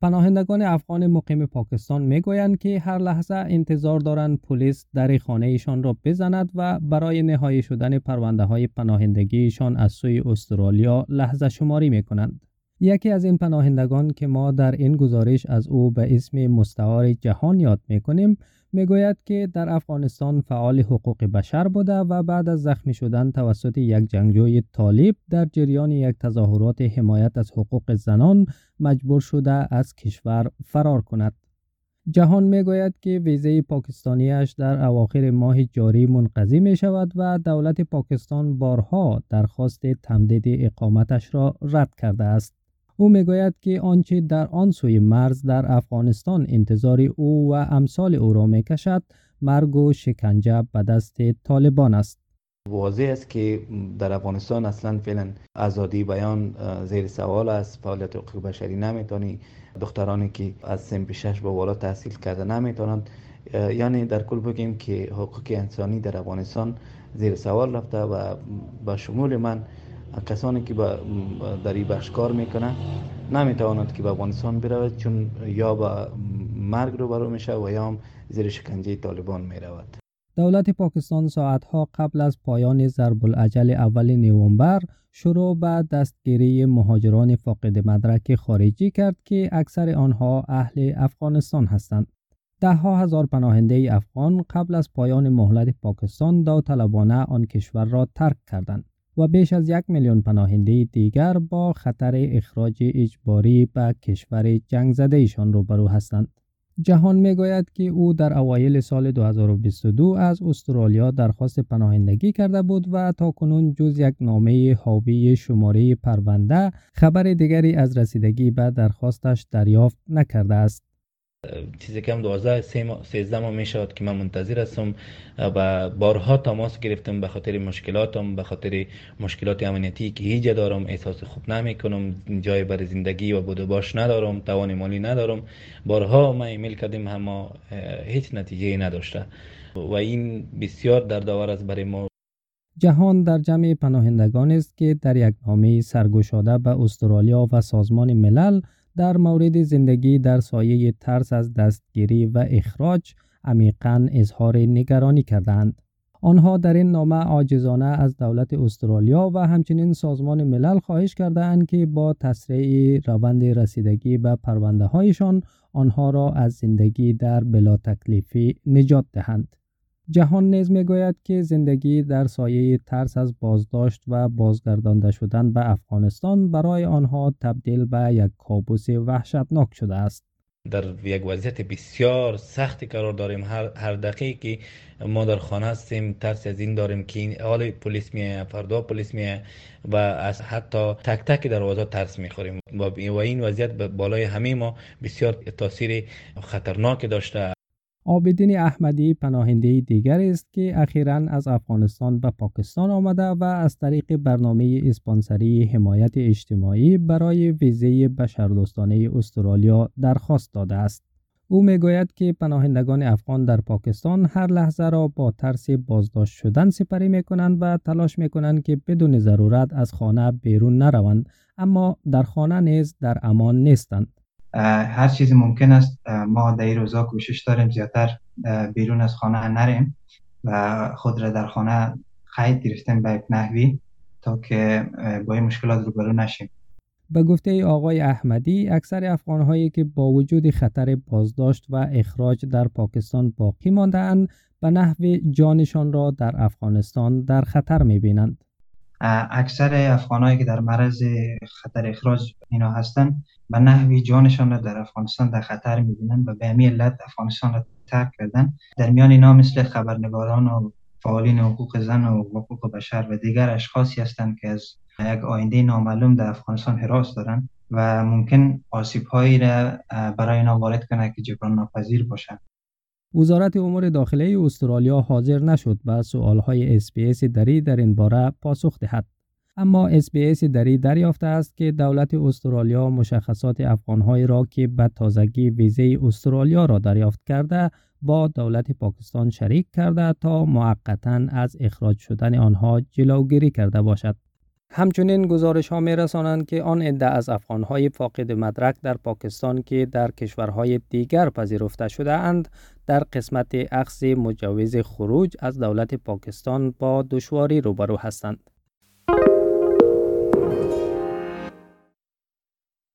پناهندگان افغان مقیم پاکستان می‌گویند که هر لحظه انتظار دارند پلیس در خانه ایشان را بزند و برای نهایی شدن پرونده های پناهندگیشان از سوی استرالیا لحظه شماری می کنند. یکی از این پناهندگان که ما در این گزارش از او به اسم مستعار جهان یاد می کنیم می‌گوید که در افغانستان فعال حقوق بشر بوده و بعد از زخمی شدن توسط یک جنگجوی طالب در جریان یک تظاهرات حمایت از حقوق زنان مجبور شده از کشور فرار کند. جهان می‌گوید که ویزه پاکستانیش در اواخر ماه جاری منقضی می شود و دولت پاکستان بارها درخواست تمدید اقامتش را رد کرده است. او می‌گوید که آنچه در آن سوی مرز در افغانستان انتظار او و امثال او را می‌کشد مرگ و شکنجه به دست طالبان است. واضح است که در افغانستان اصلا فعلا آزادی بیان زیر سوال است. فعالیت حقوق بشری نمی‌تونی. دخترانی که از سن شش به بالا تحصیل کرده نمی‌تونند. یعنی در کل بگیم که حقوق انسانی در افغانستان زیر سوال رفته و به شمول من کسانی که در این بخش کار می‌کنه نمی‌تواند که به افغانستان برود چون یا به مرگ رو برو میشه و یا هم زیر شکنجه طالبان می‌رود دولت پاکستان ساعتها قبل از پایان ضرب العجل اول نوامبر شروع به دستگیری مهاجران فاقد مدرک خارجی کرد که اکثر آنها اهل افغانستان هستند. ده ها هزار پناهنده افغان قبل از پایان مهلت پاکستان داوطلبانه آن کشور را ترک کردند. و بیش از یک میلیون پناهنده دیگر با خطر اخراج اجباری به کشور جنگ زده ایشان روبرو هستند. جهان می‌گوید که او در اوایل سال 2022 از استرالیا درخواست پناهندگی کرده بود و تا کنون جز یک نامه حاوی شماره پرونده خبر دیگری از رسیدگی به درخواستش دریافت نکرده است. چیزی کم 12 13 ماه می شود که من منتظر هستم و بارها تماس گرفتم به خاطر مشکلاتم به خاطر مشکلات امنیتی که هیچ دارم احساس خوب نمی کنم جای برای زندگی و بود باش ندارم توان مالی ندارم. بارها ما ایمیل کردیم اما هیچ نتیجه نداشته و این بسیار دردآور است برای ما. جهان در جمع پناهندگان است که در یک نامه سرگشاده به استرالیا و سازمان ملل در مورد زندگی در سایه ترس از دستگیری و اخراج عمیقا اظهار نگرانی کردند. آنها در این نامه عاجزانه از دولت استرالیا و همچنین سازمان ملل خواهش کردند که با تسریع روند رسیدگی به پرونده هایشان آنها را از زندگی در بلا تکلیفی نجات دهند. جهان نیز می‌گوید که زندگی در سایه ترس از بازداشت و بازگردانده شدن به افغانستان برای آنها تبدیل به یک کابوس وحشتناک شده است. در یک وضعیت بسیار سختی قرار داریم. هر, هر دقیقه که ما در خانه هستیم ترس از این داریم که این حال پلیس میه فردا پلیس میه و از حتی تک تک دروازه ترس می‌خوریم. و این وضعیت بالای همه ما بسیار تاثیر خطرناک داشته. آبدین احمدی پناهنده دیگر است که اخیرا از افغانستان به پاکستان آمده و از طریق برنامه اسپانسری حمایت اجتماعی برای ویزه بشردوستانه استرالیا درخواست داده است. او می‌گوید که پناهندگان افغان در پاکستان هر لحظه را با ترس بازداشت شدن سپری می کنند و تلاش می کنند که بدون ضرورت از خانه بیرون نروند اما در خانه نیز در امان نیستند. هر چیزی ممکن است ما در این روزا کوشش داریم زیادتر بیرون از خانه نریم و خود را در خانه قید گرفتیم به نحوی تا که با این مشکلات روبرو نشیم. به گفته آقای احمدی اکثر افغانهایی که با وجود خطر بازداشت و اخراج در پاکستان باقی ماندهاند به نحو جانشان را در افغانستان در خطر می‌بینند. اکثر افغانهایی که در معرض خطر اخراج اینا هستند به نحوی جانشان را در افغانستان در خطر می‌بینند و به همین علت افغانستان را ترک کردن. در میان اینا مثل خبرنگاران و فعالین حقوق زن و حقوق بشر و دیگر اشخاصی هستند که از یک آینده نامعلوم در افغانستان هراس دارند و ممکن آسیب هایی را برای اینا وارد کنه که جبران ناپذیر باشند. وزارت امور داخلی استرالیا حاضر نشد به سوالهای اس‌بی‌اس دری در این باره پاسخ دهد. اما اس‌بی‌اس دری دریافته است که دولت استرالیا مشخصات افغانهایی را که به تازگی ویزه استرالیا را دریافت کرده با دولت پاکستان شریک کرده تا موقتا از اخراج شدن آنها جلوگیری کرده باشد. همچنین گزارش ها می رسانند که آن عده از افغان های فاقد مدرک در پاکستان که در کشورهای دیگر پذیرفته شده اند در قسمت اخذ مجوز خروج از دولت پاکستان با دشواری روبرو هستند.